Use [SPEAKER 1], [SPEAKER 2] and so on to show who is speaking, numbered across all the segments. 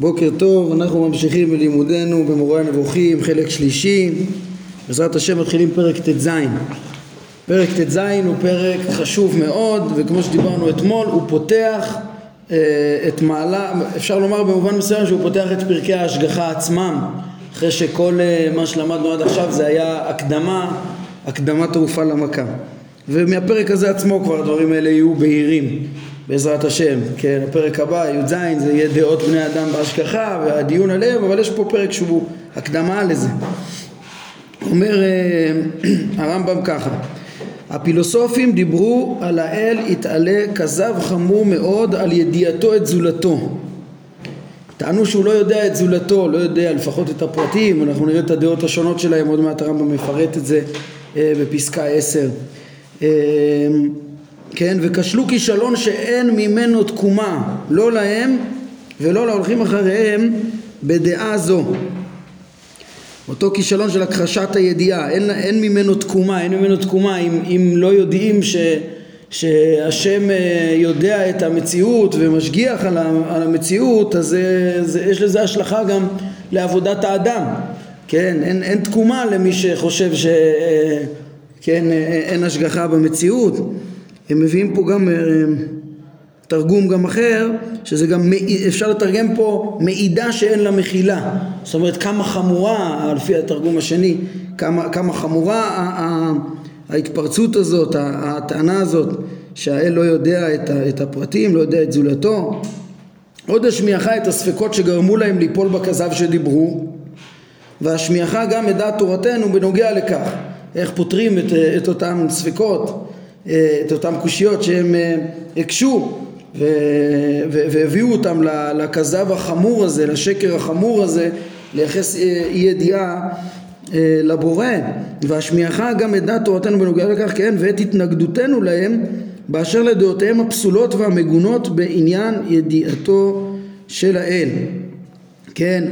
[SPEAKER 1] בוקר טוב, אנחנו ממשיכים בלימודנו במורה הנבוכים, חלק שלישי. בעזרת השם מתחילים פרק ט"ז. פרק ט"ז הוא פרק חשוב מאוד, וכמו שדיברנו אתמול, הוא פותח אה, את מעלה, אפשר לומר במובן מסוים שהוא פותח את פרקי ההשגחה עצמם, אחרי שכל אה, מה שלמדנו עד עכשיו זה היה הקדמה, הקדמה תרופה למכה. ומהפרק הזה עצמו כבר הדברים האלה יהיו בהירים. בעזרת השם, כן, הפרק הבא, י"ז, זה יהיה דעות בני אדם בהשגחה והדיון עליהם, אבל יש פה פרק שהוא הקדמה לזה. אומר אה, הרמב"ם ככה, הפילוסופים דיברו על האל יתעלה כזב חמור מאוד על ידיעתו את זולתו. טענו שהוא לא יודע את זולתו, לא יודע לפחות את הפרטים, אנחנו נראה את הדעות השונות שלהם, עוד מעט הרמב"ם מפרט את זה אה, בפסקה עשר. כן, וכשלו כישלון שאין ממנו תקומה, לא להם ולא להולכים אחריהם בדעה זו. אותו כישלון של הכחשת הידיעה, אין, אין ממנו תקומה, אין ממנו תקומה אם, אם לא יודעים ש, שהשם אה, יודע את המציאות ומשגיח על, המציאות, אז זה, זה, יש לזה השלכה גם לעבודת האדם, כן, אין, אין תקומה למי שחושב שאין אה, אה, השגחה במציאות הם מביאים פה גם אה, תרגום גם אחר, שזה גם, אפשר לתרגם פה מעידה שאין לה מחילה. זאת אומרת כמה חמורה, לפי התרגום השני, כמה, כמה חמורה ההתפרצות הזאת, הטענה הזאת, שהאל לא יודע את הפרטים, לא יודע את זולתו. עוד השמיעך את הספקות שגרמו להם ליפול בכזב שדיברו, והשמיעך גם את דעת תורתנו בנוגע לכך, איך פותרים את, את אותם ספקות. אה, את אותן קושיות שהם אה, הקשו והביאו אותם לכזב החמור הזה, לשקר החמור הזה, לייחס אה, אי ידיעה לבורא. והשמיעך גם את דעת תורתנו בנוגע לכך כן ואת התנגדותנו להם באשר לדעותיהם הפסולות והמגונות בעניין ידיעתו של האל. כן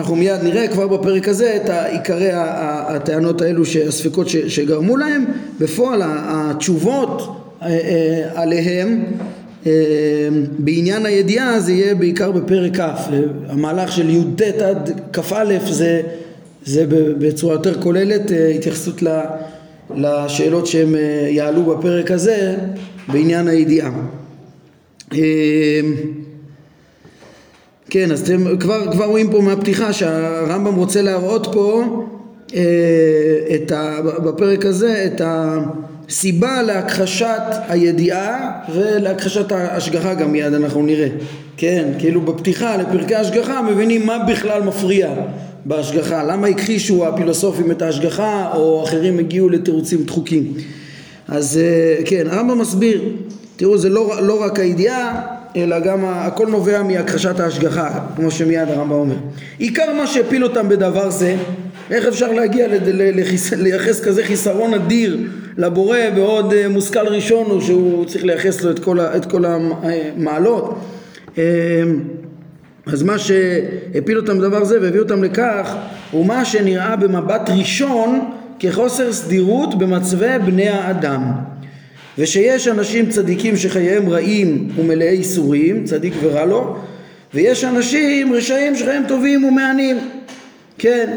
[SPEAKER 1] אנחנו מיד נראה כבר בפרק הזה את עיקרי הטענות האלו, הספקות שגרמו להם, בפועל התשובות אה, אה, עליהם אה, בעניין הידיעה זה יהיה בעיקר בפרק כ', המהלך של י"ט עד כ"א זה, זה בצורה יותר כוללת התייחסות לשאלות שהם יעלו בפרק הזה בעניין הידיעה. כן, אז אתם כבר, כבר רואים פה מהפתיחה שהרמב"ם רוצה להראות פה אה, את ה, בפרק הזה את הסיבה להכחשת הידיעה ולהכחשת ההשגחה גם מיד אנחנו נראה. כן, כאילו בפתיחה לפרקי ההשגחה מבינים מה בכלל מפריע בהשגחה, למה הכחישו הפילוסופים את ההשגחה או אחרים הגיעו לתירוצים דחוקים. אז אה, כן, הרמב"ם מסביר, תראו זה לא, לא רק הידיעה אלא גם הכל נובע מהכחשת ההשגחה, כמו שמיד הרמב"ם אומר. עיקר מה שהפיל אותם בדבר זה, איך אפשר להגיע לייחס כזה חיסרון אדיר לבורא ועוד אה, מושכל ראשון הוא שהוא צריך לייחס לו את כל, את כל המעלות. אה, אז מה שהפיל אותם בדבר זה והביא אותם לכך הוא מה שנראה במבט ראשון כחוסר סדירות במצבי בני האדם. ושיש אנשים צדיקים שחייהם רעים ומלאי איסורים, צדיק ורע לו, ויש אנשים רשעים שחייהם טובים ומהנים. כן,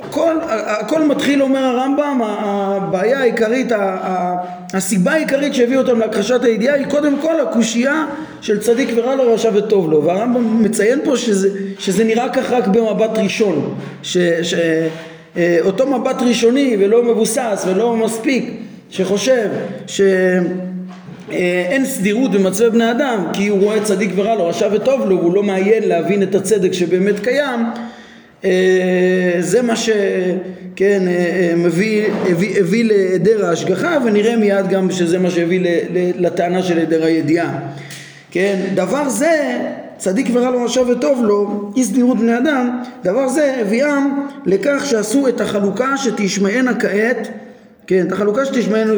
[SPEAKER 1] הכל, הכל מתחיל, אומר הרמב"ם, הבעיה העיקרית, הסיבה העיקרית שהביאו אותם להכחשת הידיעה היא קודם כל הקושייה של צדיק ורע לו רשע וטוב לו והרמב"ם מציין פה שזה, שזה נראה כך רק במבט ראשון שאותו אה, מבט ראשוני ולא מבוסס ולא מספיק שחושב שאין סדירות במצבי בני אדם כי הוא רואה צדיק ורע לו, רשע וטוב לו והוא לא מעיין להבין את הצדק שבאמת קיים אה, זה מה שכן אה, אה, מביא, הביא, הביא להיעדר ההשגחה ונראה מיד גם שזה מה שהביא לטענה של היעדר הידיעה. כן, דבר זה צדיק ורע לו רשע וטוב לו, אי סדירות בני אדם, דבר זה הביאם לכך שעשו את החלוקה שתשמענה כעת כן, את החלוקה שתשמענו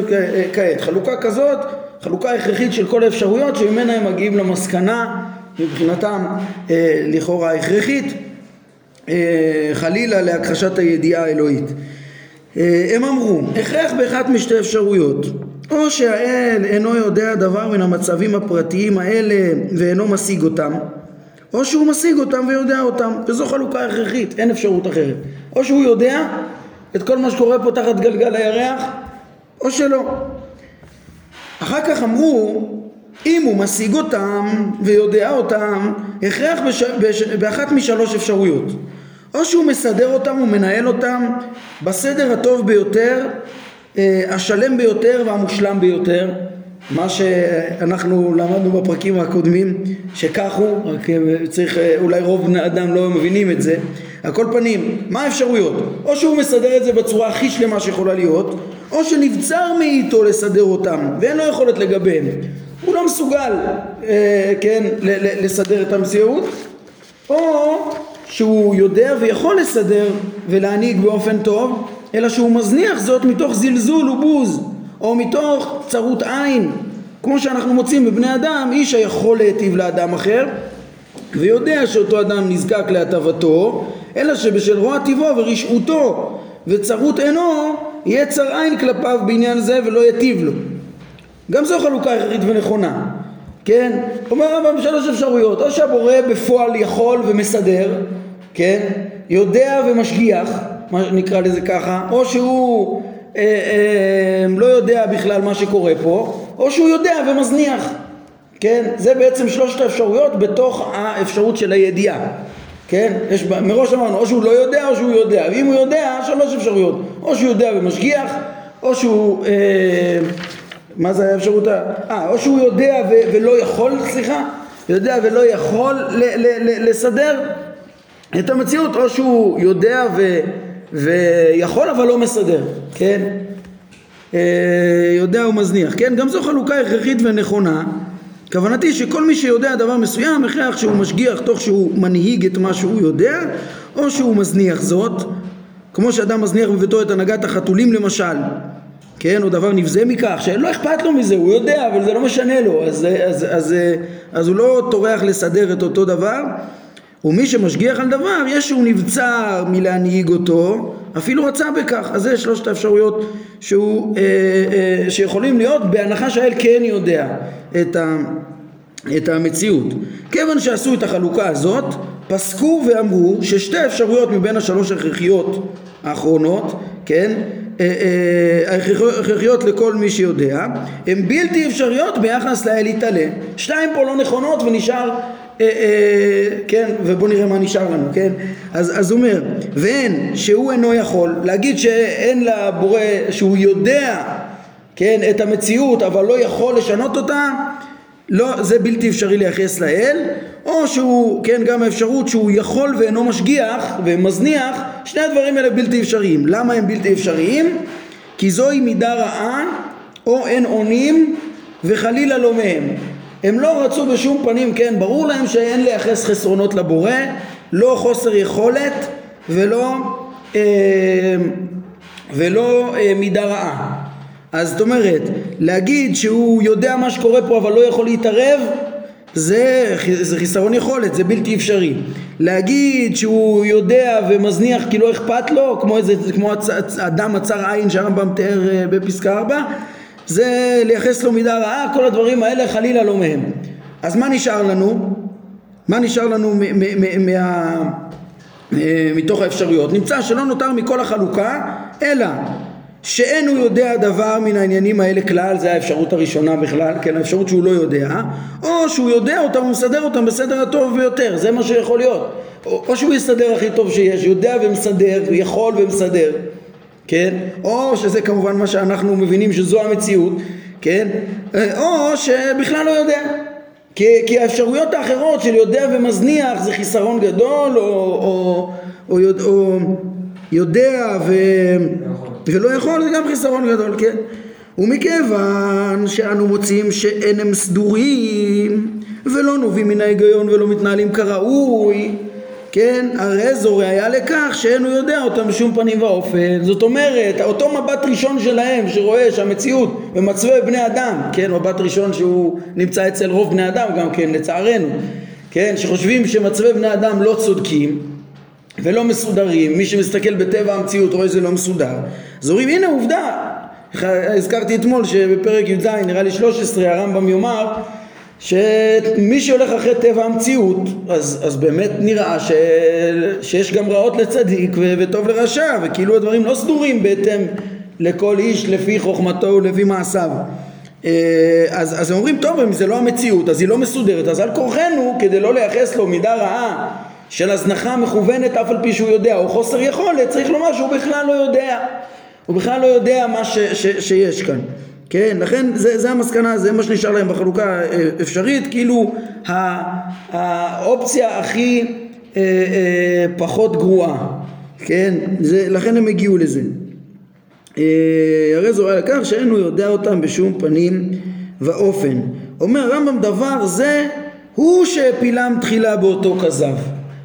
[SPEAKER 1] כעת. חלוקה כזאת, חלוקה הכרחית של כל האפשרויות שממנה הם מגיעים למסקנה מבחינתם אה, לכאורה הכרחית אה, חלילה להכחשת הידיעה האלוהית. אה, הם אמרו, הכרח באחת משתי אפשרויות או שהאל אינו יודע דבר מן המצבים הפרטיים האלה ואינו משיג אותם או שהוא משיג אותם ויודע אותם, וזו חלוקה הכרחית, אין אפשרות אחרת. או שהוא יודע את כל מה שקורה פה תחת גלגל הירח, או שלא. אחר כך אמרו, אם הוא משיג אותם ויודע אותם, הכרח בש... בש... באחת משלוש אפשרויות. או שהוא מסדר אותם ומנהל אותם בסדר הטוב ביותר, אה, השלם ביותר והמושלם ביותר, מה שאנחנו למדנו בפרקים הקודמים שכך הוא, רק אה, צריך, אה, אולי רוב בני אדם לא מבינים את זה, על כל פנים, מה האפשרויות? או שהוא מסדר את זה בצורה הכי שלמה שיכולה להיות, או שנבצר מאיתו לסדר אותם ואין לו יכולת לגביהם, הוא לא מסוגל, אה, כן, לסדר את המציאות, או שהוא יודע ויכול לסדר ולהנהיג באופן טוב, אלא שהוא מזניח זאת מתוך זלזול ובוז, או מתוך צרות עין, כמו שאנחנו מוצאים בבני אדם, איש היכול להיטיב לאדם אחר, ויודע שאותו אדם נזקק להטבתו, אלא שבשל רוע טבעו ורשעותו וצרות עינו, יהיה צר עין כלפיו בעניין זה ולא יטיב לו. גם זו חלוקה הכרחית ונכונה, כן? אומר הרמב"ם שלוש אפשרויות, או שהבורא בפועל יכול ומסדר, כן? יודע ומשגיח, מה נקרא לזה ככה, או שהוא אה, אה, לא יודע בכלל מה שקורה פה, או שהוא יודע ומזניח, כן? זה בעצם שלושת האפשרויות בתוך האפשרות של הידיעה, כן? יש, מראש אמרנו, או שהוא לא יודע או שהוא יודע, ואם הוא יודע, שלוש אפשרויות, או שהוא יודע ומשגיח, או שהוא... אה, מה זה האפשרות ה... אה, או שהוא יודע ו- ולא יכול, סליחה, יודע ולא יכול ל- ל- ל- לסדר את המציאות, או שהוא יודע ו- ויכול אבל לא מסדר, כן? אה, יודע ומזניח, כן? גם זו חלוקה הכרחית ונכונה. כוונתי שכל מי שיודע דבר מסוים, הכרח שהוא משגיח תוך שהוא מנהיג את מה שהוא יודע, או שהוא מזניח זאת, כמו שאדם מזניח בביתו את הנהגת החתולים למשל, כן, או דבר נבזה מכך, שלא אכפת לו מזה, הוא יודע, אבל זה לא משנה לו, אז, אז, אז, אז, הוא לא טורח לסדר את אותו דבר, ומי שמשגיח על דבר, יש שהוא נבצר מלהנהיג אותו, אפילו רצה בכך, אז זה שלושת האפשרויות שהוא, אה, אה, שיכולים להיות, בהנחה שהאל כן יודע את, ה, את המציאות. כיוון שעשו את החלוקה הזאת, פסקו ואמרו ששתי האפשרויות מבין השלוש הכרחיות האחרונות, כן, אה, אה, הכרחיות לכל מי שיודע, הן בלתי אפשריות ביחס לאל יתעלה. שתיים פה לא נכונות ונשאר, כן, ובוא נראה מה נשאר לנו, כן? אז הוא אומר, ואין שהוא אינו יכול, להגיד שאין לבורא, שהוא יודע, כן, את המציאות אבל לא יכול לשנות אותה, לא, זה בלתי אפשרי לייחס לאל, או שהוא, כן, גם האפשרות שהוא יכול ואינו משגיח ומזניח, שני הדברים האלה בלתי אפשריים. למה הם בלתי אפשריים? כי זוהי מידה רעה, או אין אונים, וחלילה לא מהם. הם לא רצו בשום פנים, כן, ברור להם שאין לייחס חסרונות לבורא, לא חוסר יכולת ולא, אה, ולא אה, מידה רעה. אז זאת אומרת, להגיד שהוא יודע מה שקורה פה אבל לא יכול להתערב, זה, זה חיסרון יכולת, זה בלתי אפשרי. להגיד שהוא יודע ומזניח כי לא אכפת לו, כמו, איזה, כמו הצ, אדם עצר עין שהרמב"ם תיאר אה, בפסקה 4, זה לייחס לו מידה רעה, כל הדברים האלה חלילה לא מהם. אז מה נשאר לנו? מה נשאר לנו מה... אה, מתוך האפשרויות? נמצא שלא נותר מכל החלוקה אלא שאין הוא יודע דבר מן העניינים האלה כלל, זה האפשרות הראשונה בכלל, כן, האפשרות שהוא לא יודע, או שהוא יודע אותם ומסדר אותם בסדר הטוב ביותר, זה מה שיכול להיות. או שהוא יסדר הכי טוב שיש, יודע ומסדר, יכול ומסדר, כן, או שזה כמובן מה שאנחנו מבינים שזו המציאות, כן, או שבכלל לא יודע. כי, כי האפשרויות האחרות של יודע ומזניח זה חיסרון גדול, או, או, או, או, או יודע ו... ולא יכול זה גם חיסרון גדול, כן? ומכיוון שאנו מוצאים שאין הם סדורים ולא נובעים מן ההיגיון ולא מתנהלים כראוי כן, הרי זו ראיה לכך שאין הוא יודע אותם בשום פנים ואופן. זאת אומרת, אותו מבט ראשון שלהם שרואה שהמציאות במצבי בני אדם, כן, מבט ראשון שהוא נמצא אצל רוב בני אדם גם כן, לצערנו, כן, שחושבים שמצבי בני אדם לא צודקים, ולא מסודרים, מי שמסתכל בטבע המציאות רואה שזה לא מסודר, אז אומרים הנה עובדה, הזכרתי אתמול שבפרק י"ז נראה לי 13 הרמב"ם יאמר שמי שהולך אחרי טבע המציאות, אז, אז באמת נראה ש, שיש גם רעות לצדיק ו, וטוב לרשע, וכאילו הדברים לא סדורים בהתאם לכל איש לפי חוכמתו ולפי מעשיו. אה, אז, אז הם אומרים, טוב, אם זה לא המציאות, אז היא לא מסודרת, אז על כורחנו, כדי לא לייחס לו מידה רעה של הזנחה מכוונת אף על פי שהוא יודע, או חוסר יכולת, צריך לומר שהוא בכלל לא יודע. הוא בכלל לא יודע מה ש, ש, שיש כאן. כן, לכן זה, זה המסקנה, זה מה שנשאר להם בחלוקה אה, אפשרית, כאילו האופציה הכי אה, אה, פחות גרועה, כן, זה, לכן הם הגיעו לזה. אה, הרי זו על כך שאין הוא יודע אותם בשום פנים ואופן. אומר הרמב"ם דבר זה הוא שהפילם תחילה באותו כזב.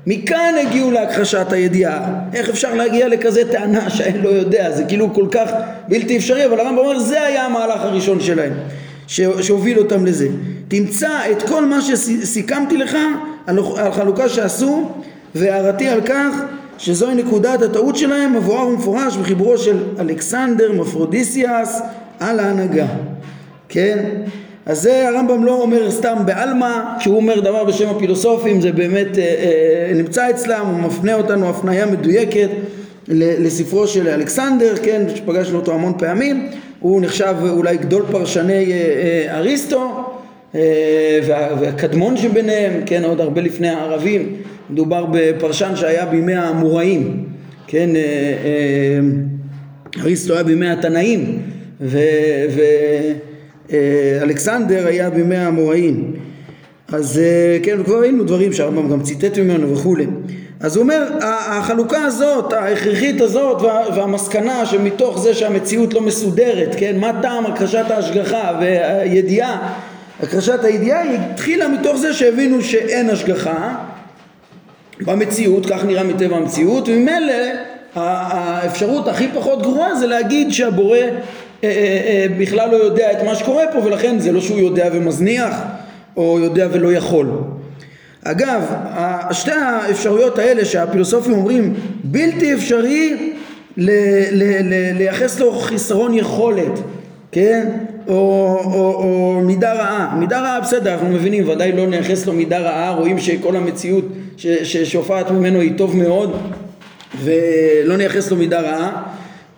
[SPEAKER 1] מכאן הגיעו להכחשת הידיעה. איך אפשר להגיע לכזה טענה שהאל לא יודע? זה כאילו כל כך בלתי אפשרי, אבל הרמב"ם אומר זה היה המהלך הראשון שלהם, שהוביל אותם לזה. תמצא את כל מה שסיכמתי לך על חלוקה שעשו, והערתי על כך שזוהי נקודת הטעות שלהם, מבואר ומפורש בחיבורו של אלכסנדר מפרודיסיאס על ההנהגה. כן? אז זה הרמב"ם לא אומר סתם בעלמא, כשהוא אומר דבר בשם הפילוסופים זה באמת אה, אה, נמצא אצלם, הוא מפנה אותנו הפניה מדויקת לספרו של אלכסנדר, כן, שפגשנו אותו המון פעמים, הוא נחשב אולי גדול פרשני אה, אה, אריסטו אה, וה, והקדמון שביניהם, כן, עוד הרבה לפני הערבים, מדובר בפרשן שהיה בימי האמוראים, כן, אה, אה, אריסטו היה בימי התנאים ו... ו אלכסנדר היה בימי האמוראים אז אה, כן, כבר ראינו דברים שהרמב"ם גם ציטט ממנו וכולי. אז הוא אומר, החלוקה הזאת, ההכרחית הזאת והמסקנה שמתוך זה שהמציאות לא מסודרת, כן, מה טעם הכחשת ההשגחה והידיעה, הכחשת הידיעה היא התחילה מתוך זה שהבינו שאין השגחה במציאות, כך נראה מטבע המציאות, וממילא האפשרות הכי פחות גרועה זה להגיד שהבורא אה, אה, אה, בכלל לא יודע את מה שקורה פה ולכן זה לא שהוא יודע ומזניח או יודע ולא יכול. אגב, שתי האפשרויות האלה שהפילוסופים אומרים בלתי אפשרי לייחס לו חיסרון יכולת, כן? או, או, או מידה רעה. מידה רעה בסדר, אנחנו מבינים, ודאי לא נייחס לו מידה רעה, רואים שכל המציאות שהופעת ממנו היא טוב מאוד ולא נייחס לו מידה רעה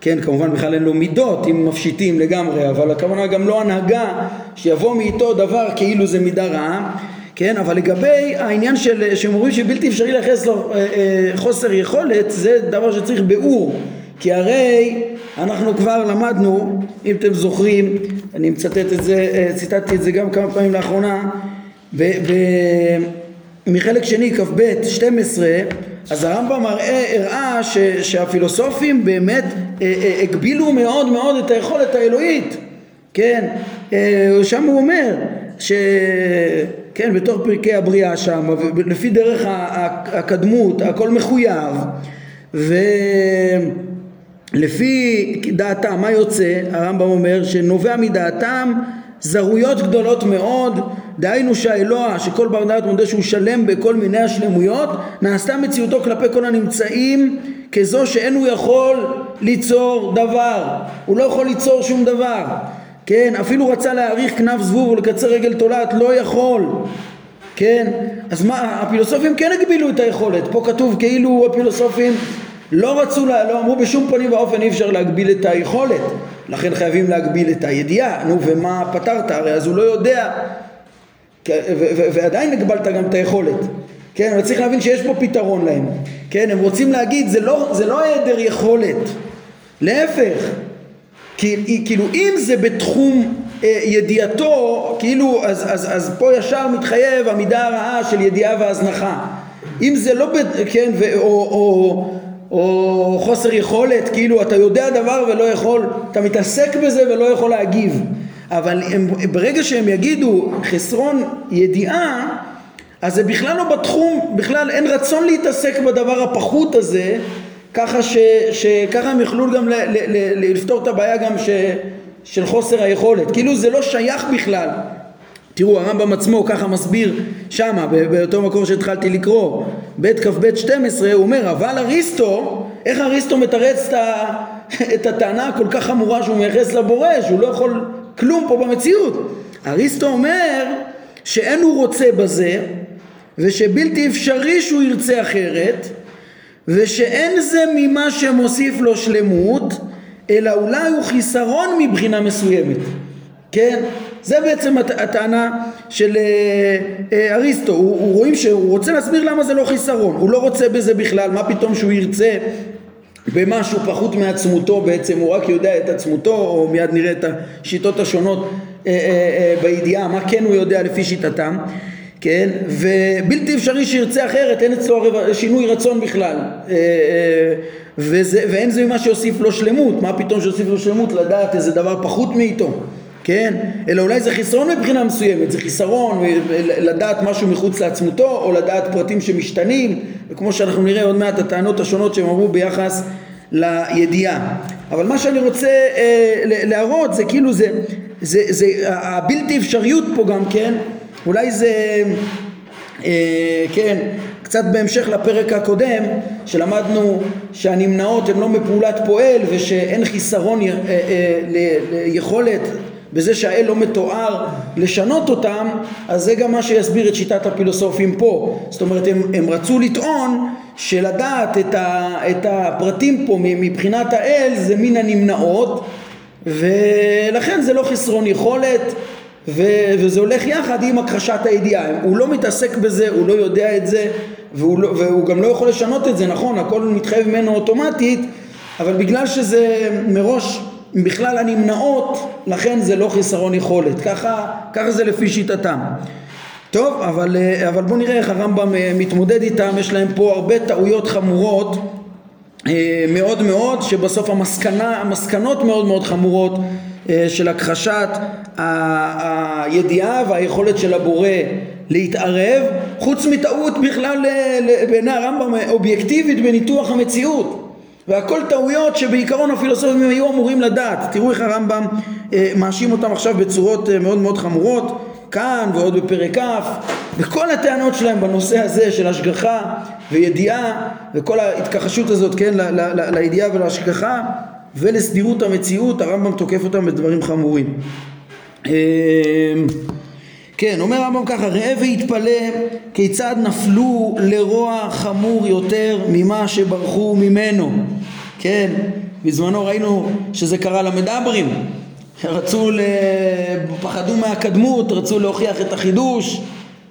[SPEAKER 1] כן, כמובן בכלל אין לו מידות אם מפשיטים לגמרי, אבל הכוונה גם לא הנהגה שיבוא מאיתו דבר כאילו זה מידה רעה, כן, אבל לגבי העניין של, שהם אומרים שבלתי אפשרי לייחס לו אה, אה, חוסר יכולת, זה דבר שצריך ביאור, כי הרי אנחנו כבר למדנו, אם אתם זוכרים, אני מצטט את זה, אה, ציטטתי את זה גם כמה פעמים לאחרונה, ב, ב, מחלק שני כ"ב 12 אז הרמב"ם הראה ש, שהפילוסופים באמת אה, אה, הגבילו מאוד מאוד את היכולת האלוהית, כן, אה, שם הוא אומר ש... כן, בתוך פרקי הבריאה שם, לפי דרך הקדמות, הכל מחויב, ולפי דעתם, מה יוצא? הרמב"ם אומר שנובע מדעתם זרויות גדולות מאוד, דהיינו שהאלוה, שכל בר דעת מודה שהוא שלם בכל מיני השלמויות, נעשתה מציאותו כלפי כל הנמצאים כזו שאין הוא יכול ליצור דבר, הוא לא יכול ליצור שום דבר, כן, אפילו רצה להאריך כנף זבוב ולקצר רגל תולעת, לא יכול, כן, אז מה, הפילוסופים כן הגבילו את היכולת, פה כתוב כאילו הפילוסופים לא רצו, לא אמרו בשום פנים ואופן אי אפשר להגביל את היכולת. לכן חייבים להגביל את הידיעה, נו ומה פתרת? הרי אז הוא לא יודע ועדיין הגבלת גם את היכולת, כן? אבל צריך להבין שיש פה פתרון להם, כן? הם רוצים להגיד זה לא, זה לא היעדר יכולת, להפך, כי, כאילו אם זה בתחום אה, ידיעתו, כאילו אז, אז, אז פה ישר מתחייב המידה הרעה של ידיעה והזנחה, אם זה לא, כן, ו, או, או או חוסר יכולת, כאילו אתה יודע דבר ולא יכול, אתה מתעסק בזה ולא יכול להגיב. אבל הם, ברגע שהם יגידו חסרון ידיעה, אז זה בכלל לא בתחום, בכלל אין רצון להתעסק בדבר הפחות הזה, ככה ש, שככה הם יוכלו גם ל, ל, ל, לפתור את הבעיה גם ש, של חוסר היכולת. כאילו זה לא שייך בכלל. תראו הרמב"ם עצמו ככה מסביר שמה באותו מקור שהתחלתי לקרוא בית כ"ב 12 הוא אומר אבל אריסטו איך אריסטו מתרץ את הטענה הכל כך חמורה שהוא מייחס לבורא שהוא לא יכול כלום פה במציאות. אריסטו אומר שאין הוא רוצה בזה ושבלתי אפשרי שהוא ירצה אחרת ושאין זה ממה שמוסיף לו שלמות אלא אולי הוא חיסרון מבחינה מסוימת. כן? זה בעצם הטענה של אה, אה, אריסטו, הוא, הוא רואים שהוא רוצה להסביר למה זה לא חיסרון, הוא לא רוצה בזה בכלל, מה פתאום שהוא ירצה במשהו פחות מעצמותו בעצם, הוא רק יודע את עצמותו, או מיד נראה את השיטות השונות אה, בידיעה, מה כן הוא יודע לפי שיטתם, כן? ובלתי אפשרי שירצה אחרת, אין אצלו שינוי רצון בכלל. וזה, ואין זה ממה שיוסיף לו שלמות, מה פתאום שיוסיף לו שלמות לדעת איזה דבר פחות מאיתו, כן? אלא אולי זה חיסרון מבחינה מסוימת, זה חיסרון לדעת משהו מחוץ לעצמותו או לדעת פרטים שמשתנים וכמו שאנחנו נראה עוד מעט הטענות השונות שהם אמרו ביחס לידיעה אבל מה שאני רוצה אה, להראות זה כאילו זה, זה, זה הבלתי אפשריות פה גם כן אולי זה אה, כן קצת בהמשך לפרק הקודם שלמדנו שהנמנעות הן לא מפעולת פועל ושאין חיסרון אה, אה, ליכולת בזה שהאל לא מתואר לשנות אותם, אז זה גם מה שיסביר את שיטת הפילוסופים פה. זאת אומרת, הם, הם רצו לטעון שלדעת את, ה, את הפרטים פה מבחינת האל זה מן הנמנעות, ולכן זה לא חסרון יכולת, ו, וזה הולך יחד עם הכחשת הידיעה. הוא לא מתעסק בזה, הוא לא יודע את זה, והוא, לא, והוא גם לא יכול לשנות את זה, נכון, הכל מתחייב ממנו אוטומטית, אבל בגלל שזה מראש בכלל הנמנעות, לכן זה לא חיסרון יכולת, ככה, ככה זה לפי שיטתם. טוב, אבל, אבל בואו נראה איך הרמב"ם אה, מתמודד איתם, יש להם פה הרבה טעויות חמורות אה, מאוד מאוד, שבסוף המסקנה, המסקנות מאוד מאוד חמורות אה, של הכחשת הידיעה והיכולת של הבורא להתערב, חוץ מטעות בכלל בעיני הרמב"ם אובייקטיבית בניתוח המציאות. והכל טעויות שבעיקרון הפילוסופים היו אמורים לדעת. תראו איך הרמב"ם אה, מאשים אותם עכשיו בצורות אה, מאוד מאוד חמורות, כאן ועוד בפרק כ', וכל הטענות שלהם בנושא הזה של השגחה וידיעה וכל ההתכחשות הזאת, כן, ל- ל- ל- לידיעה ולהשגחה ולסדירות המציאות, הרמב"ם תוקף אותם בדברים חמורים. אה, כן, אומר הרמב"ם ככה, ראה והתפלא כיצד נפלו לרוע חמור יותר ממה שברחו ממנו. כן, בזמנו ראינו שזה קרה למדברים. רצו, ל... פחדו מהקדמות, רצו להוכיח את החידוש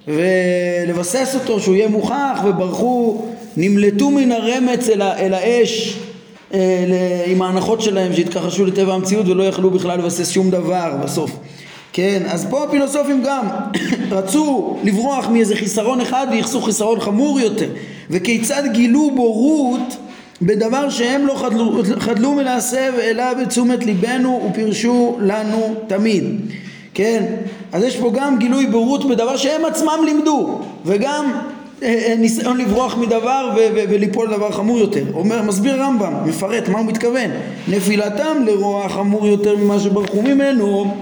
[SPEAKER 1] ולבסס אותו, שהוא יהיה מוכח, וברחו, נמלטו מן הרמץ אל, אל האש אה, עם ההנחות שלהם שהתכחשו לטבע המציאות ולא יכלו בכלל לבסס שום דבר בסוף. כן, אז פה הפילוסופים גם רצו לברוח מאיזה חיסרון אחד וייחסו חיסרון חמור יותר וכיצד גילו בורות בדבר שהם לא חדלו, חדלו מלהסב אליו את תשומת ליבנו ופירשו לנו תמיד כן, אז יש פה גם גילוי בורות בדבר שהם עצמם לימדו וגם אה, אה, ניסיון לברוח מדבר ו- ו- וליפול לדבר חמור יותר. אומר, מסביר רמב"ם, מפרט מה הוא מתכוון. נפילתם לרוע חמור יותר ממה שברחו ממנו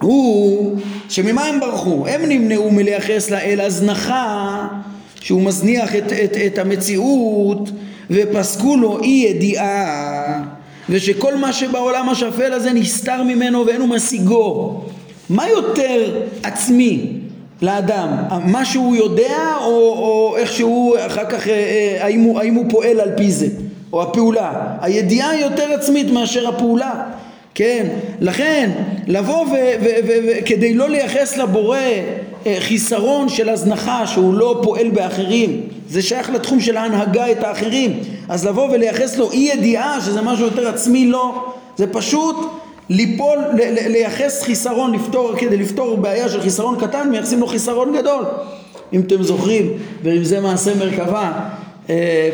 [SPEAKER 1] הוא שממה הם ברחו? הם נמנעו מלייחס לאל הזנחה שהוא מזניח את, את, את המציאות ופסקו לו אי ידיעה ושכל מה שבעולם השפל הזה נסתר ממנו ואין הוא משיגו מה יותר עצמי לאדם? מה שהוא יודע או, או איך שהוא אחר כך אה, אה, האם הוא, האם הוא פועל על פי זה או הפעולה הידיעה היא יותר עצמית מאשר הפעולה כן, לכן לבוא וכדי לא לייחס לבורא אה, חיסרון של הזנחה שהוא לא פועל באחרים זה שייך לתחום של ההנהגה את האחרים. אז לבוא ולייחס לו אי ידיעה שזה משהו יותר עצמי לא. זה פשוט ליפול, לייחס חיסרון לפתור, כדי לפתור בעיה של חיסרון קטן מייחסים לו חיסרון גדול. אם אתם זוכרים ואם זה מעשה מרכבה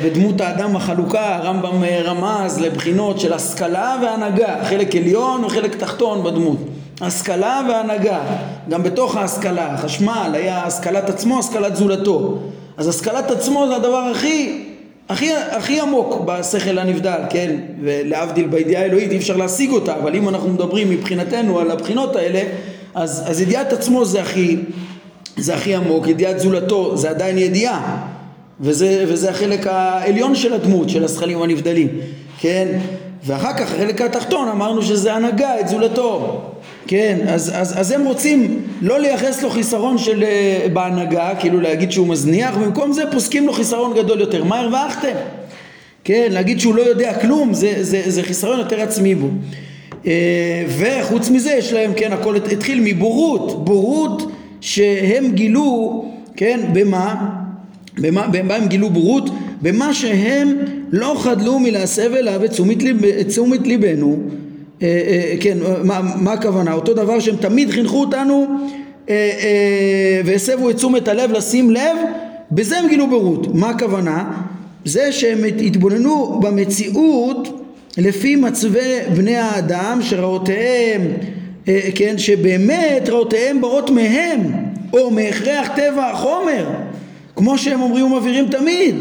[SPEAKER 1] בדמות האדם החלוקה הרמב"ם אה, רמז לבחינות של השכלה והנהגה. חלק עליון וחלק תחתון בדמות. השכלה והנהגה. גם בתוך ההשכלה חשמל היה השכלת עצמו השכלת זולתו. אז השכלת עצמו זה הדבר הכי הכי, הכי עמוק בשכל הנבדל, כן? ולהבדיל בידיעה האלוהית אי אפשר להשיג אותה, אבל אם אנחנו מדברים מבחינתנו על הבחינות האלה, אז, אז ידיעת עצמו זה הכי, זה הכי עמוק, ידיעת זולתו זה עדיין ידיעה, וזה, וזה החלק העליון של הדמות, של הזכלים הנבדלים, כן? ואחר כך החלק התחתון אמרנו שזה הנהגה את זולתו, כן, אז, אז, אז הם רוצים לא לייחס לו חיסרון של uh, בהנהגה, כאילו להגיד שהוא מזניח, ובמקום זה פוסקים לו חיסרון גדול יותר. מה הרווחתם? כן, להגיד שהוא לא יודע כלום, זה, זה, זה חיסרון יותר עצמי בו. Uh, וחוץ מזה יש להם, כן, הכל התחיל מבורות, בורות שהם גילו, כן, במה? במה, במה הם גילו בורות? במה שהם לא חדלו מלהסב אליו את תשומת, ליב, ליבנו אה, אה, כן, מה, מה הכוונה? אותו דבר שהם תמיד חינכו אותנו אה, והסבו את תשומת הלב לשים לב, בזה הם גילו בורות. מה הכוונה? זה שהם התבוננו במציאות לפי מצבי בני האדם שראותיהם, כן, שבאמת ראותיהם באות מהם או מהכרח טבע החומר כמו שהם אומרים ומבהירים תמיד.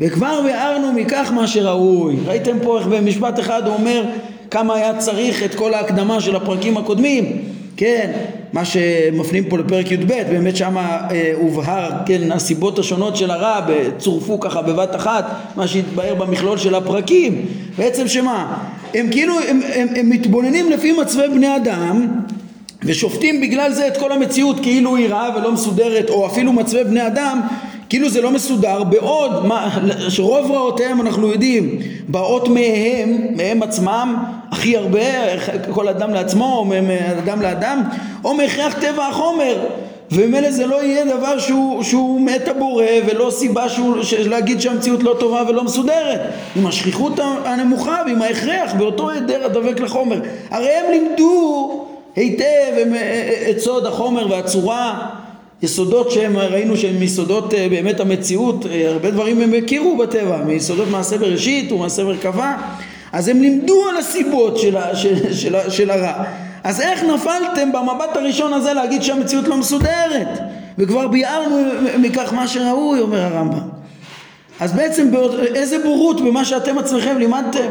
[SPEAKER 1] וכבר ביארנו מכך מה שראוי. ראיתם פה איך במשפט אחד הוא אומר כמה היה צריך את כל ההקדמה של הפרקים הקודמים, כן, מה שמפנים פה לפרק י"ב, באמת שם אה, הובהר, כן, הסיבות השונות של הרע, צורפו ככה בבת אחת, מה שהתבהר במכלול של הפרקים, בעצם שמה, הם כאילו, הם, הם, הם מתבוננים לפי מצבי בני אדם, ושופטים בגלל זה את כל המציאות כאילו היא רעה ולא מסודרת, או אפילו מצבי בני אדם כאילו זה לא מסודר, בעוד שרוב רעותיהם אנחנו יודעים באות מהם, מהם עצמם הכי הרבה, כל אדם לעצמו או מאדם לאדם, או מהכרח טבע החומר. וממילא זה לא יהיה דבר שהוא, שהוא מת הבורא ולא סיבה שהוא, להגיד שהמציאות לא טובה ולא מסודרת. עם השכיחות הנמוכה ועם ההכרח באותו היעדר הדבק לחומר. הרי הם לימדו היטב את סוד החומר והצורה יסודות שהם ראינו שהם מיסודות אה, באמת המציאות, אה, הרבה דברים הם הכירו בטבע, מיסודות מעשה בראשית ומעשה מרכבה, אז הם לימדו על הסיבות של, של, של, של הרע. אז איך נפלתם במבט הראשון הזה להגיד שהמציאות לא מסודרת? וכבר ביארנו מכך מה שראוי, אומר הרמב"ם. אז בעצם איזה בורות במה שאתם עצמכם לימדתם,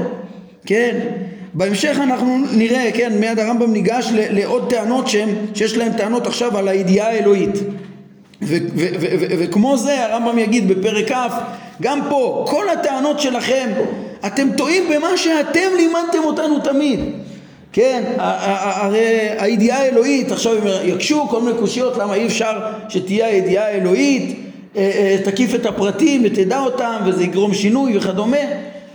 [SPEAKER 1] כן? בהמשך אנחנו נראה, כן, מיד הרמב"ם ניגש לעוד טענות שהם, שיש להם טענות עכשיו על הידיעה האלוהית. וכמו זה הרמב"ם יגיד בפרק כ' גם פה כל הטענות שלכם אתם טועים במה שאתם לימדתם אותנו תמיד. כן, הרי הידיעה האלוהית, עכשיו הם יקשו כל מיני קושיות למה אי אפשר שתהיה הידיעה האלוהית, אה, אה, תקיף את הפרטים ותדע אותם וזה יגרום שינוי וכדומה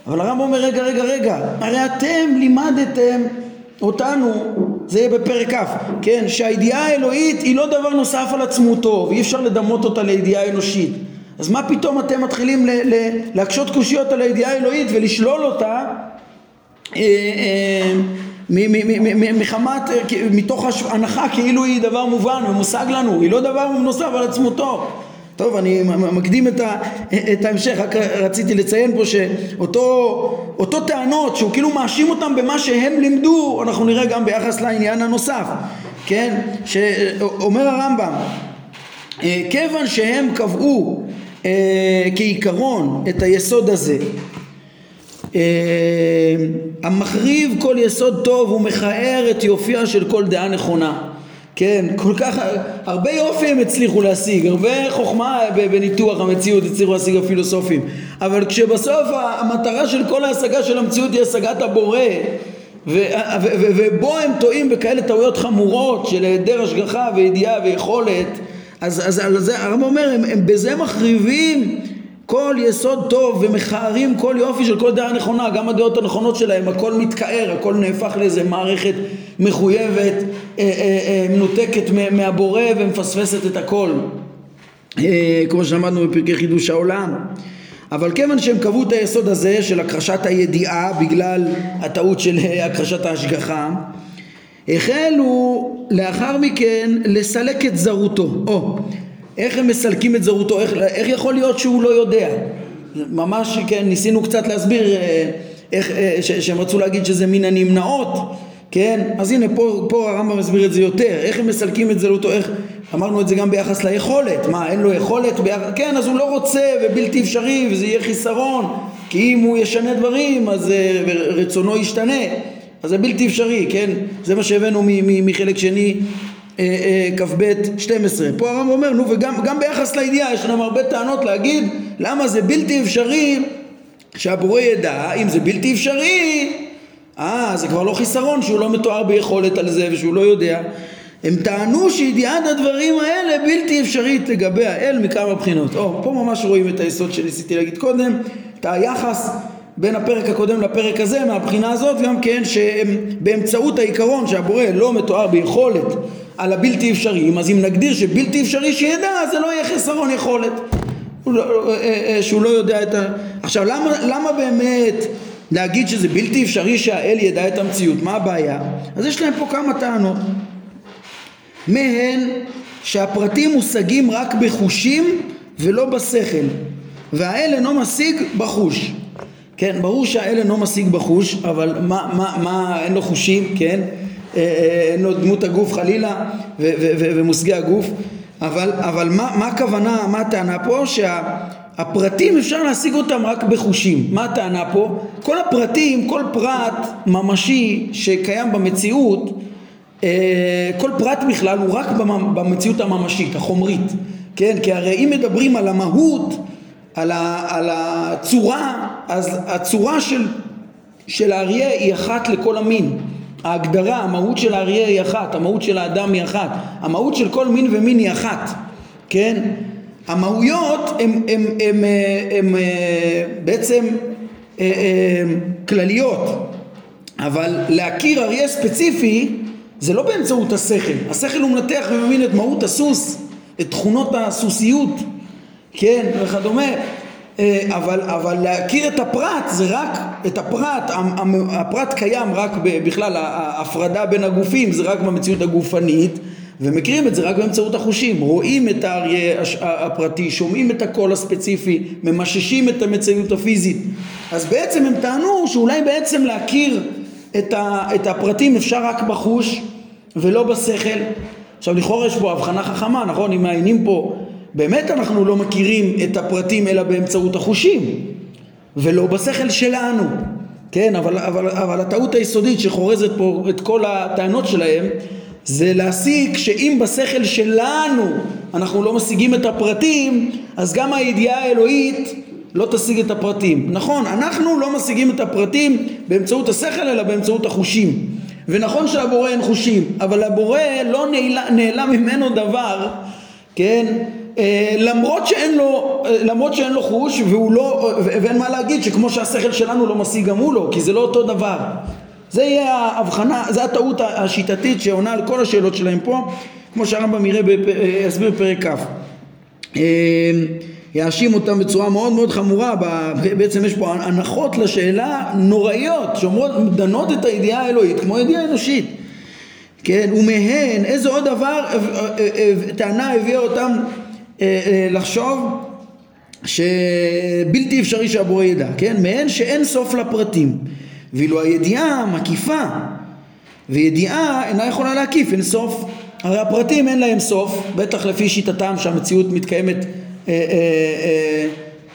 [SPEAKER 1] אבל הרמב"ם אומר רגע רגע רגע הרי אתם לימדתם אותנו זה יהיה בפרק כ', כן, שהידיעה האלוהית היא לא דבר נוסף על עצמותו ואי אפשר לדמות אותה לידיעה אנושית. אז מה פתאום אתם מתחילים ל- ל- להקשות קושיות על הידיעה האלוהית ולשלול אותה מחמת, מתוך הנחה כאילו היא דבר מובן ומושג לנו, היא לא דבר נוסף על עצמותו טוב, אני מקדים את, ה, את ההמשך, רק רציתי לציין פה שאותו טענות שהוא כאילו מאשים אותם במה שהם לימדו, אנחנו נראה גם ביחס לעניין הנוסף, כן? שאומר הרמב"ם, אה, כיוון שהם קבעו אה, כעיקרון את היסוד הזה אה, המחריב כל יסוד טוב ומכער את יופייה של כל דעה נכונה כן, כל כך, הרבה יופי הם הצליחו להשיג, הרבה חוכמה בניתוח המציאות הצליחו להשיג הפילוסופים, אבל כשבסוף המטרה של כל ההשגה של המציאות היא השגת הבורא ובו הם טועים בכאלה טעויות חמורות של היעדר השגחה וידיעה ויכולת אז, אז זה הרב אומר הם, הם בזה מחריבים כל יסוד טוב ומכערים כל יופי של כל דעה נכונה, גם הדעות הנכונות שלהם, הכל מתכער, הכל נהפך לאיזה מערכת מחויבת, אה, אה, אה, מנותקת מהבורא ומפספסת את הכל, כמו שאמרנו בפרקי חידוש העולם. אבל כיוון שהם קבעו את היסוד הזה של הכחשת הידיעה בגלל הטעות של הכחשת ההשגחה, החלו לאחר מכן לסלק את זרותו. או, איך הם מסלקים את זרותו, איך, איך יכול להיות שהוא לא יודע? ממש, כן, ניסינו קצת להסביר אה, איך, אה, ש, שהם רצו להגיד שזה מן הנמנעות, כן? אז הנה פה, פה הרמב"ם מסביר את זה יותר, איך הם מסלקים את זרותו, איך, אמרנו את זה גם ביחס ליכולת, מה אין לו יכולת, ביח... כן אז הוא לא רוצה ובלתי אפשרי וזה יהיה חיסרון, כי אם הוא ישנה דברים אז אה, רצונו ישתנה, אז זה בלתי אפשרי, כן? זה מה שהבאנו מחלק שני כ"ב 12. פה הרמב"ם אומר, נו וגם ביחס לידיעה יש לנו הרבה טענות להגיד למה זה בלתי אפשרי שהבורא ידע, אם זה בלתי אפשרי אה, זה כבר לא חיסרון שהוא לא מתואר ביכולת על זה ושהוא לא יודע. הם טענו שידיעת הדברים האלה בלתי אפשרית לגבי האל מכמה בחינות. או, פה ממש רואים את היסוד שניסיתי להגיד קודם, את היחס בין הפרק הקודם לפרק הזה, מהבחינה הזאת גם כן שבאמצעות העיקרון שהבורא לא מתואר ביכולת על הבלתי אפשריים, אז אם נגדיר שבלתי אפשרי שידע, זה לא יהיה חסרון יכולת. לא, אה, אה, שהוא לא יודע את ה... עכשיו למה, למה באמת להגיד שזה בלתי אפשרי שהאל ידע את המציאות? מה הבעיה? אז יש להם פה כמה טענות. מהן שהפרטים מושגים רק בחושים ולא בשכל והאל אינו משיג בחוש כן, ברור שהאל אינו משיג בחוש, אבל מה, מה, מה אין לו חושים, כן? אה, אה, דמות הגוף חלילה ומושגי הגוף, אבל, אבל מה, מה הכוונה, מה הטענה פה? שהפרטים אפשר להשיג אותם רק בחושים. מה הטענה פה? כל הפרטים, כל פרט ממשי שקיים במציאות, אה, כל פרט בכלל הוא רק במציאות הממשית, החומרית, כן? כי הרי אם מדברים על המהות על, ה, על הצורה, אז הצורה של, של האריה היא אחת לכל המין. ההגדרה, המהות של האריה היא אחת, המהות של האדם היא אחת, המהות של כל מין ומין היא אחת, כן? המהויות הן בעצם אה, אה, כלליות, אבל להכיר אריה ספציפי זה לא באמצעות השכל, השכל הוא מנתח ומבין את מהות הסוס, את תכונות הסוסיות כן, וכדומה, אה, אבל, אבל להכיר את הפרט זה רק, את הפרט, הפרט קיים רק בכלל, ההפרדה בין הגופים זה רק במציאות הגופנית ומכירים את זה רק באמצעות החושים, רואים את האריה הפרטי, שומעים את הקול הספציפי, ממששים את המציאות הפיזית. אז בעצם הם טענו שאולי בעצם להכיר את הפרטים אפשר רק בחוש ולא בשכל. עכשיו לכאורה יש פה הבחנה חכמה, נכון? אם מעיינים פה באמת אנחנו לא מכירים את הפרטים אלא באמצעות החושים ולא בשכל שלנו כן? אבל, אבל, אבל הטעות היסודית שחורזת פה את כל הטענות שלהם זה להסיק שאם בשכל שלנו אנחנו לא משיגים את הפרטים אז גם הידיעה האלוהית לא תשיג את הפרטים. נכון אנחנו לא משיגים את הפרטים באמצעות השכל אלא באמצעות החושים. ונכון שלבורא אין חושים אבל לבורא לא נעלם ממנו דבר כן למרות שאין לו, אה, למרות שאין לו חוש והוא לא, ואין מה להגיד שכמו שהשכל שלנו לא משיג גם הוא לא, כי זה לא אותו דבר. זה יהיה ההבחנה, זה הטעות השיטתית שעונה על כל השאלות שלהם פה, כמו שהרמב"ם יראה, אה, יסביר בפרק כ'. יאשים אותם בצורה מאוד מאוד חמורה, בעצם יש פה הנחות לשאלה נוראיות שאומרות, דנות את הידיעה האלוהית כמו ידיעה אנושית. כן, ומהן איזה עוד דבר טענה הביאה אותם אה, אה, לחשוב שבלתי אפשרי שהבורא ידע, כן? מעין שאין סוף לפרטים. ואילו הידיעה מקיפה, וידיעה אינה יכולה להקיף אין סוף. הרי הפרטים אין להם סוף, בטח לפי שיטתם שהמציאות מתקיימת אה, אה, אה,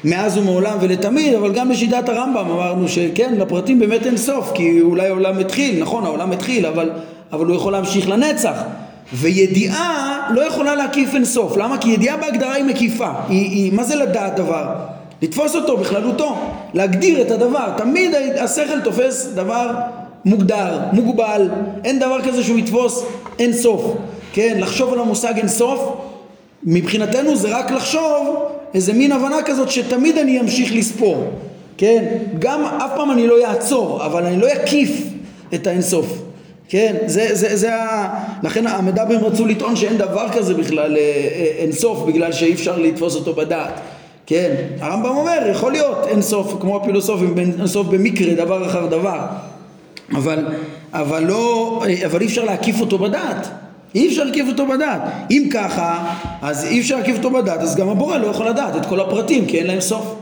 [SPEAKER 1] מאז ומעולם ולתמיד, אבל גם בשיטת הרמב"ם אמרנו שכן, לפרטים באמת אין סוף, כי אולי העולם התחיל, נכון, העולם התחיל, אבל, אבל הוא יכול להמשיך לנצח. וידיעה לא יכולה להקיף אין סוף. למה? כי ידיעה בהגדרה היא מקיפה. היא, היא, מה זה לדעת דבר? לתפוס אותו בכללותו, להגדיר את הדבר. תמיד השכל תופס דבר מוגדר, מוגבל. אין דבר כזה שהוא יתפוס אין סוף. כן, לחשוב על המושג אין סוף, מבחינתנו זה רק לחשוב איזה מין הבנה כזאת שתמיד אני אמשיך לספור. כן, גם אף פעם אני לא אעצור, אבל אני לא אקיף את האינסוף. כן, זה, זה, זה ה... לכן המדברים רצו לטעון שאין דבר כזה בכלל אה, אה, אין סוף בגלל שאי אפשר לתפוס אותו בדעת. כן, הרמב"ם אומר יכול להיות אין סוף כמו הפילוסופים אין סוף במקרה דבר אחר דבר. אבל, אבל לא, אבל אי אפשר להקיף אותו בדעת. אי אפשר להקיף אותו בדעת. אם ככה אז אי אפשר להקיף אותו בדעת אז גם הבורא לא יכול לדעת את כל הפרטים כי אין להם סוף.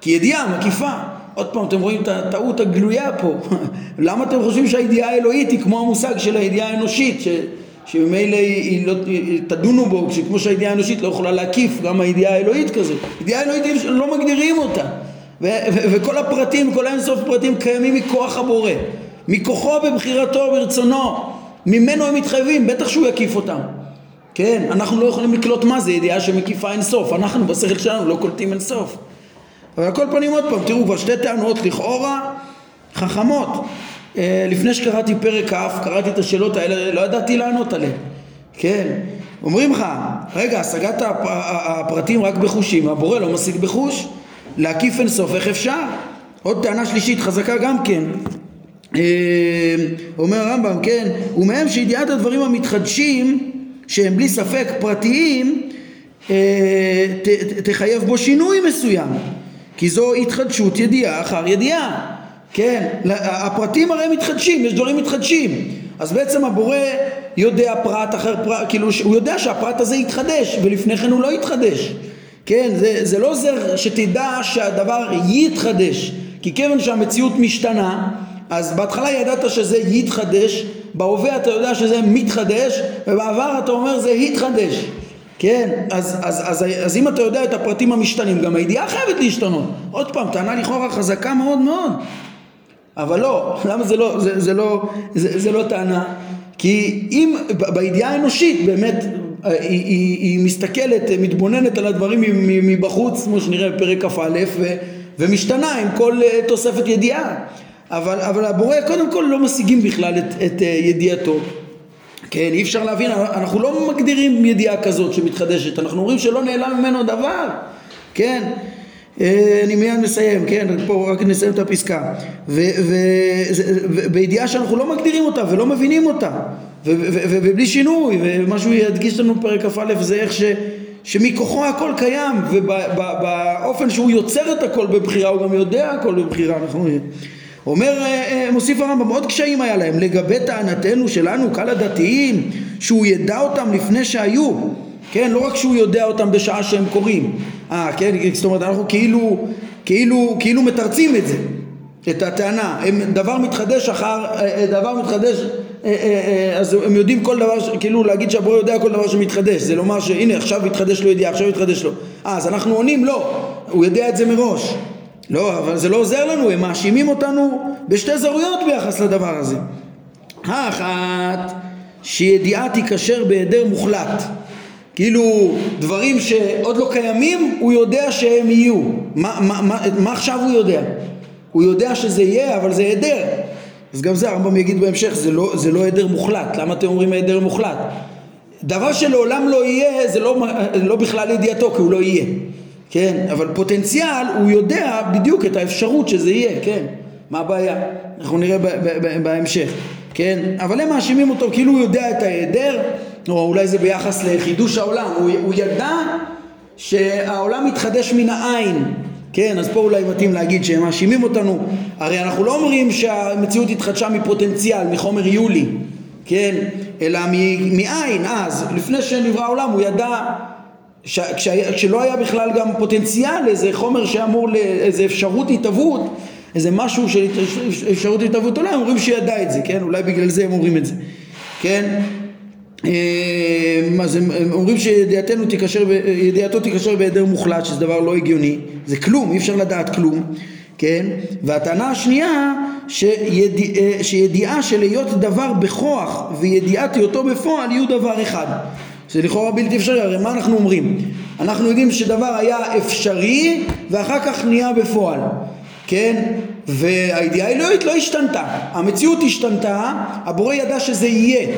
[SPEAKER 1] כי ידיעה מקיפה עוד פעם, אתם רואים את הטעות הגלויה פה. למה אתם חושבים שהידיעה האלוהית היא כמו המושג של הידיעה האנושית, ש, שממילא היא לא, תדונו בו, כמו שהידיעה האנושית לא יכולה להקיף גם הידיעה האלוהית כזאת. ידיעה האלוהית לא מגדירים אותה. ו, ו, וכל הפרטים, כל האינסוף פרטים קיימים מכוח הבורא. מכוחו בבחירתו, ברצונו. ממנו הם מתחייבים, בטח שהוא יקיף אותם. כן, אנחנו לא יכולים לקלוט מה זה ידיעה שמקיפה אינסוף. אנחנו בשכל שלנו לא קולטים אינסוף. אבל על כל פנים עוד פעם, תראו כבר שתי טענות לכאורה חכמות, אה, לפני שקראתי פרק כ', קראתי את השאלות האלה, לא ידעתי לענות עליהן, כן? אומרים לך, רגע, השגת הפרטים רק בחושים, הבורא לא משיג בחוש, להקיף אין סוף, איך אפשר? עוד טענה שלישית חזקה גם כן, אה, אומר הרמב"ם, כן, ומהם שידיעת הדברים המתחדשים, שהם בלי ספק פרטיים, אה, תחייב בו שינוי מסוים, כי זו התחדשות ידיעה אחר ידיעה, כן, הפרטים הרי מתחדשים, יש דברים מתחדשים, אז בעצם הבורא יודע פרט אחר פרט, כאילו הוא יודע שהפרט הזה יתחדש ולפני כן הוא לא יתחדש, כן, זה, זה לא עוזר שתדע שהדבר יתחדש, כי כיוון שהמציאות משתנה, אז בהתחלה ידעת שזה יתחדש, בהווה אתה יודע שזה מתחדש, ובעבר אתה אומר זה התחדש. כן, אז, אז, אז, אז אם אתה יודע את הפרטים המשתנים, גם הידיעה חייבת להשתנות. עוד פעם, טענה לכאורה חזקה מאוד מאוד. אבל לא, למה זה לא, זה, זה לא, זה, זה לא טענה? כי אם בידיעה האנושית באמת היא, היא, היא מסתכלת, מתבוננת על הדברים מבחוץ, כמו שנראה בפרק כ"א, ומשתנה עם כל אה, תוספת ידיעה. אבל, אבל הבורא קודם כל לא משיגים בכלל את, את אה, ידיעתו. כן, אי אפשר להבין, אנחנו לא מגדירים ידיעה כזאת שמתחדשת, אנחנו אומרים שלא נעלם ממנו דבר, כן? אה, אני מיד מסיים, כן, פה רק נסיים את הפסקה. ובידיעה שאנחנו לא מגדירים אותה ולא מבינים אותה, ובלי שינוי, ומה שהוא ידגיש לנו בפרק כ"א זה איך ש... שמכוחו הכל קיים, ובאופן שהוא יוצר את הכל בבחירה, הוא גם יודע הכל בבחירה, אנחנו... אומר, אה, אה, מוסיף הרמב"ם, עוד קשיים היה להם. לגבי טענתנו שלנו, קהל הדתיים, שהוא ידע אותם לפני שהיו, כן, לא רק שהוא יודע אותם בשעה שהם קורים, אה, כן, זאת אומרת, אנחנו כאילו, כאילו, כאילו מתרצים את זה, את הטענה, הם דבר מתחדש אחר, אה, דבר מתחדש, אז הם יודעים כל דבר, כאילו להגיד שהבורא יודע כל דבר שמתחדש, זה לומר שהנה עכשיו מתחדש לו ידיעה, עכשיו מתחדש לו, אה, אז אנחנו עונים לא, הוא יודע את זה מראש לא, אבל זה לא עוזר לנו, הם מאשימים אותנו בשתי זרויות ביחס לדבר הזה. האחת, שידיעה תיקשר בהיעדר מוחלט. כאילו דברים שעוד לא קיימים, הוא יודע שהם יהיו. מה, מה, מה, מה עכשיו הוא יודע? הוא יודע שזה יהיה, אבל זה היעדר. אז גם זה הרמב"ם יגיד בהמשך, זה לא, זה לא היעדר מוחלט. למה אתם אומרים היעדר מוחלט? דבר שלעולם לא יהיה, זה לא, לא בכלל ידיעתו, כי הוא לא יהיה. כן, אבל פוטנציאל הוא יודע בדיוק את האפשרות שזה יהיה, כן, מה הבעיה? אנחנו נראה בהמשך, כן, אבל הם מאשימים אותו כאילו הוא יודע את ההיעדר, או אולי זה ביחס לחידוש העולם, הוא, הוא ידע שהעולם מתחדש מן העין, כן, אז פה אולי מתאים להגיד שהם מאשימים אותנו, הרי אנחנו לא אומרים שהמציאות התחדשה מפוטנציאל, מחומר יולי, כן, אלא מעין, אז, לפני שנברא העולם הוא ידע ש, כשלא היה בכלל גם פוטנציאל איזה חומר שאמור לאיזה אפשרות התהוות איזה משהו של אפשרות התהוות עולם אומרים שידע את זה כן? אולי בגלל זה הם אומרים את זה כן? אז הם, הם אומרים שידיעתנו תיקשר, ידיעתו תיקשר בהיעדר מוחלט שזה דבר לא הגיוני זה כלום אי אפשר לדעת כלום כן? והטענה השנייה שידיע, שידיעה של היות דבר בכוח וידיעת היותו בפועל יהיו דבר אחד זה לכאורה בלתי אפשרי, הרי מה אנחנו אומרים? אנחנו יודעים שדבר היה אפשרי ואחר כך נהיה בפועל, כן? והידיעה האלוהית לא השתנתה, המציאות השתנתה, הבורא ידע שזה יהיה,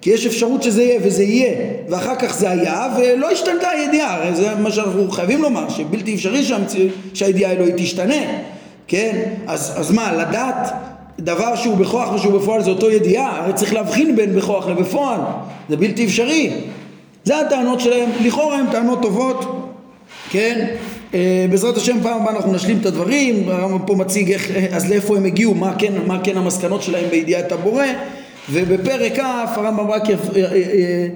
[SPEAKER 1] כי יש אפשרות שזה יהיה וזה יהיה, ואחר כך זה היה ולא השתנתה הידיעה, הרי זה מה שאנחנו חייבים לומר, שבלתי אפשרי שהמציאות, שהידיעה האלוהית תשתנה, כן? אז, אז מה, לדעת דבר שהוא בכוח ושהוא בפועל זה אותו ידיעה, הרי צריך להבחין בין בכוח לבפועל, זה בלתי אפשרי, זה הטענות שלהם, לכאורה הן טענות טובות, כן? אה, בעזרת השם פעם הבאה אנחנו נשלים את הדברים, הרמב"ם פה מציג איך, אז לאיפה הם הגיעו, מה כן, מה כן המסקנות שלהם בידיעת הבורא, ובפרק כ' הרמב"ם רק יפ... אה, אה,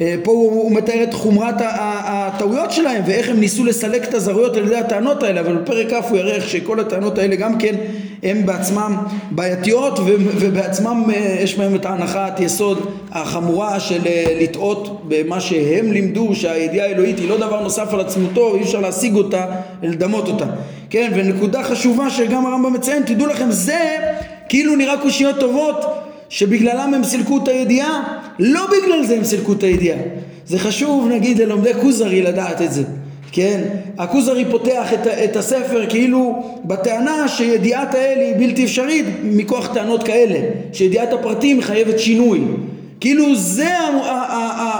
[SPEAKER 1] אה, פה הוא, הוא מתאר את חומרת הטעויות שלהם ואיך הם ניסו לסלק את הזרויות על ידי הטענות האלה. אבל בפרק כ' הוא יראה איך שכל הטענות האלה גם כן הן בעצמם בעייתיות ובעצמם אה, יש בהם את ההנחת יסוד החמורה של אה, לטעות במה שהם לימדו שהידיעה האלוהית היא לא דבר נוסף על עצמותו אי אפשר להשיג אותה לדמות אותה כן ונקודה חשובה שגם הרמב"ם מציין תדעו לכם זה כאילו נראה קושיות טובות שבגללם הם סילקו את הידיעה, לא בגלל זה הם סילקו את הידיעה. זה חשוב נגיד ללומדי כוזרי לדעת את זה. כן? הכוזרי פותח את, את הספר כאילו בטענה שידיעת האל היא בלתי אפשרית מכוח טענות כאלה, שידיעת הפרטים מחייבת שינוי. כאילו זה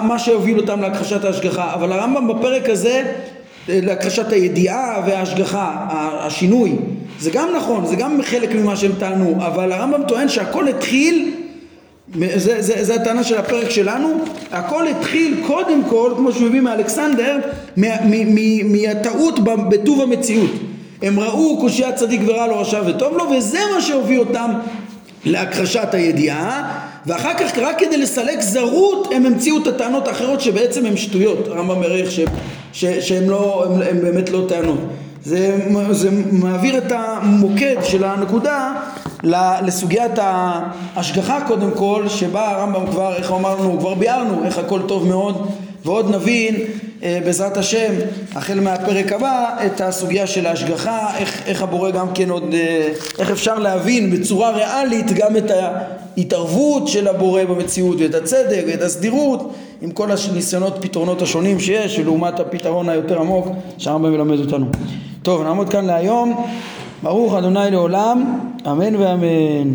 [SPEAKER 1] מה שהוביל אותם להכחשת ההשגחה, אבל הרמב"ם בפרק הזה, להכחשת הידיעה וההשגחה, השינוי, זה גם נכון, זה גם חלק ממה שהם טענו, אבל הרמב"ם טוען שהכל התחיל זה, זה, זה הטענה של הפרק שלנו, הכל התחיל קודם כל, כמו שמביא מאלכסנדר, מהטעות בטוב המציאות. הם ראו קושיית צדיק ורע לו רשע וטוב לו, וזה מה שהוביל אותם להכחשת הידיעה, ואחר כך רק כדי לסלק זרות הם המציאו את הטענות האחרות שבעצם הן שטויות, הרמב"ם מראה שהן לא, הם באמת לא טענות. זה, זה מעביר את המוקד של הנקודה לסוגיית ההשגחה קודם כל, שבה הרמב"ם כבר, איך אמרנו, כבר ביארנו איך הכל טוב מאוד, ועוד נבין אה, בעזרת השם, החל מהפרק הבא, את הסוגיה של ההשגחה, איך, איך הבורא גם כן עוד, אה, איך אפשר להבין בצורה ריאלית גם את ההתערבות של הבורא במציאות ואת הצדק ואת הסדירות עם כל הניסיונות פתרונות השונים שיש ולעומת הפתרון היותר עמוק שהרמב"ם מלמד אותנו. טוב, נעמוד כאן להיום. ברוך אדוני לעולם, אמן ואמן.